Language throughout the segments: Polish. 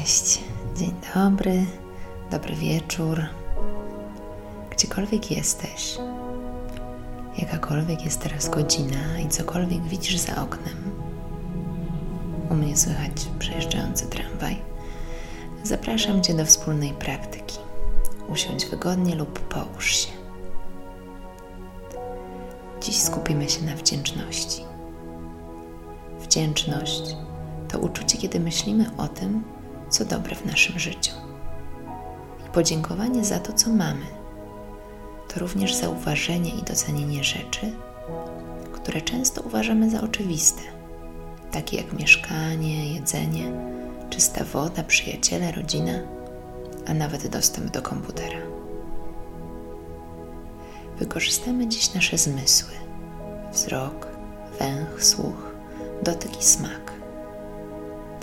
Cześć, dzień dobry, dobry wieczór. Gdziekolwiek jesteś, jakakolwiek jest teraz godzina i cokolwiek widzisz za oknem, u mnie słychać przejeżdżający tramwaj, zapraszam Cię do wspólnej praktyki. Usiądź wygodnie lub połóż się. Dziś skupimy się na wdzięczności. Wdzięczność to uczucie, kiedy myślimy o tym, co dobre w naszym życiu. I podziękowanie za to, co mamy, to również zauważenie i docenienie rzeczy, które często uważamy za oczywiste, takie jak mieszkanie, jedzenie, czysta woda, przyjaciele, rodzina, a nawet dostęp do komputera. Wykorzystamy dziś nasze zmysły: wzrok, węch, słuch, dotyk i smak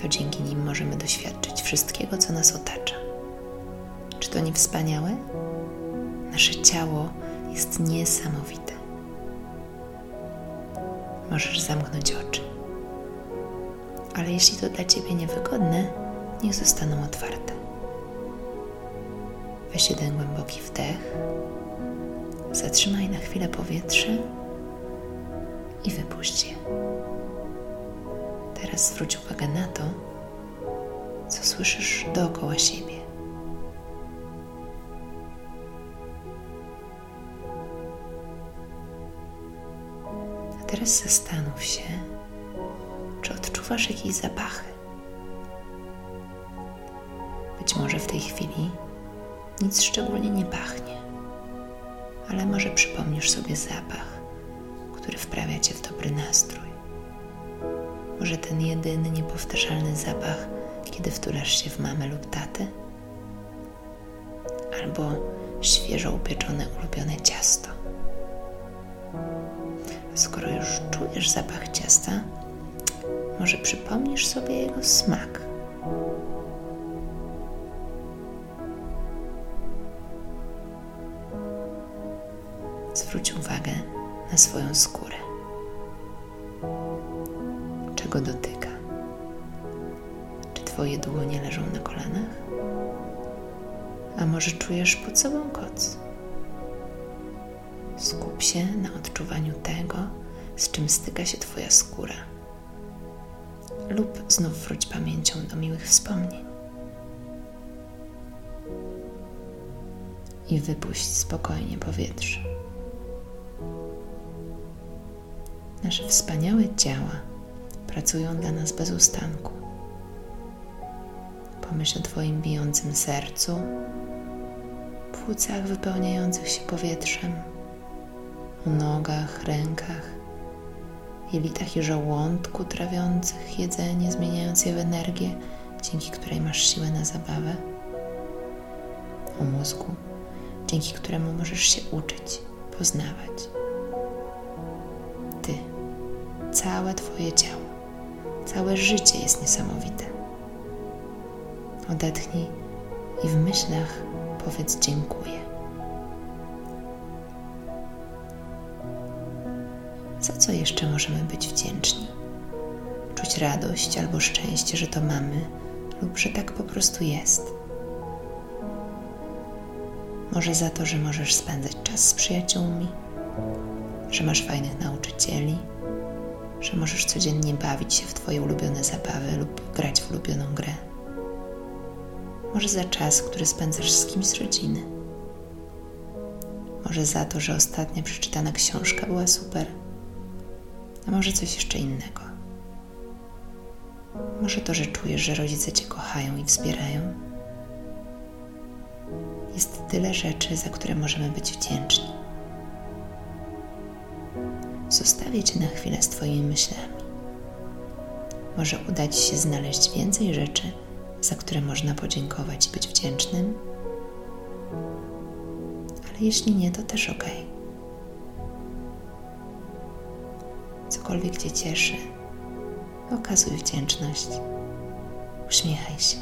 to dzięki nim możemy doświadczyć wszystkiego, co nas otacza. Czy to nie wspaniałe? Nasze ciało jest niesamowite. Możesz zamknąć oczy. Ale jeśli to dla Ciebie niewygodne, niech zostaną otwarte. Weź jeden głęboki wdech, zatrzymaj na chwilę powietrze i wypuść je. Teraz zwróć uwagę na to, co słyszysz dookoła siebie. A teraz zastanów się, czy odczuwasz jakieś zapachy. Być może w tej chwili nic szczególnie nie pachnie, ale może przypomnisz sobie zapach, który wprawia cię w dobry nastrój. Może ten jedyny, niepowtarzalny zapach, kiedy wtulasz się w mamę lub tatę? Albo świeżo upieczone ulubione ciasto. skoro już czujesz zapach ciasta, może przypomnisz sobie jego smak. Zwróć uwagę na swoją skórę czego dotyka. Czy Twoje dłonie leżą na kolanach? A może czujesz pod sobą koc? Skup się na odczuwaniu tego, z czym styka się Twoja skóra. Lub znów wróć pamięcią do miłych wspomnień. I wypuść spokojnie powietrze. Nasze wspaniałe ciała pracują dla nas bez ustanku. Pomyśl o Twoim bijącym sercu, płucach wypełniających się powietrzem, o nogach, rękach, jelitach i żołądku trawiących jedzenie, zmieniając je w energię, dzięki której masz siłę na zabawę, o mózgu, dzięki któremu możesz się uczyć, poznawać. Ty, całe Twoje ciało Całe życie jest niesamowite. Odetchnij i w myślach powiedz dziękuję. Za co jeszcze możemy być wdzięczni? Czuć radość albo szczęście, że to mamy, lub że tak po prostu jest. Może za to, że możesz spędzać czas z przyjaciółmi, że masz fajnych nauczycieli że możesz codziennie bawić się w Twoje ulubione zabawy lub grać w ulubioną grę. Może za czas, który spędzasz z kimś z rodziny. Może za to, że ostatnia przeczytana książka była super. A może coś jeszcze innego. Może to, że czujesz, że rodzice Cię kochają i wspierają. Jest tyle rzeczy, za które możemy być wdzięczni. Zostawię Cię na chwilę z Twoimi myślami. Może uda Ci się znaleźć więcej rzeczy, za które można podziękować i być wdzięcznym, ale jeśli nie, to też ok. Cokolwiek Cię cieszy, okazuj wdzięczność, uśmiechaj się.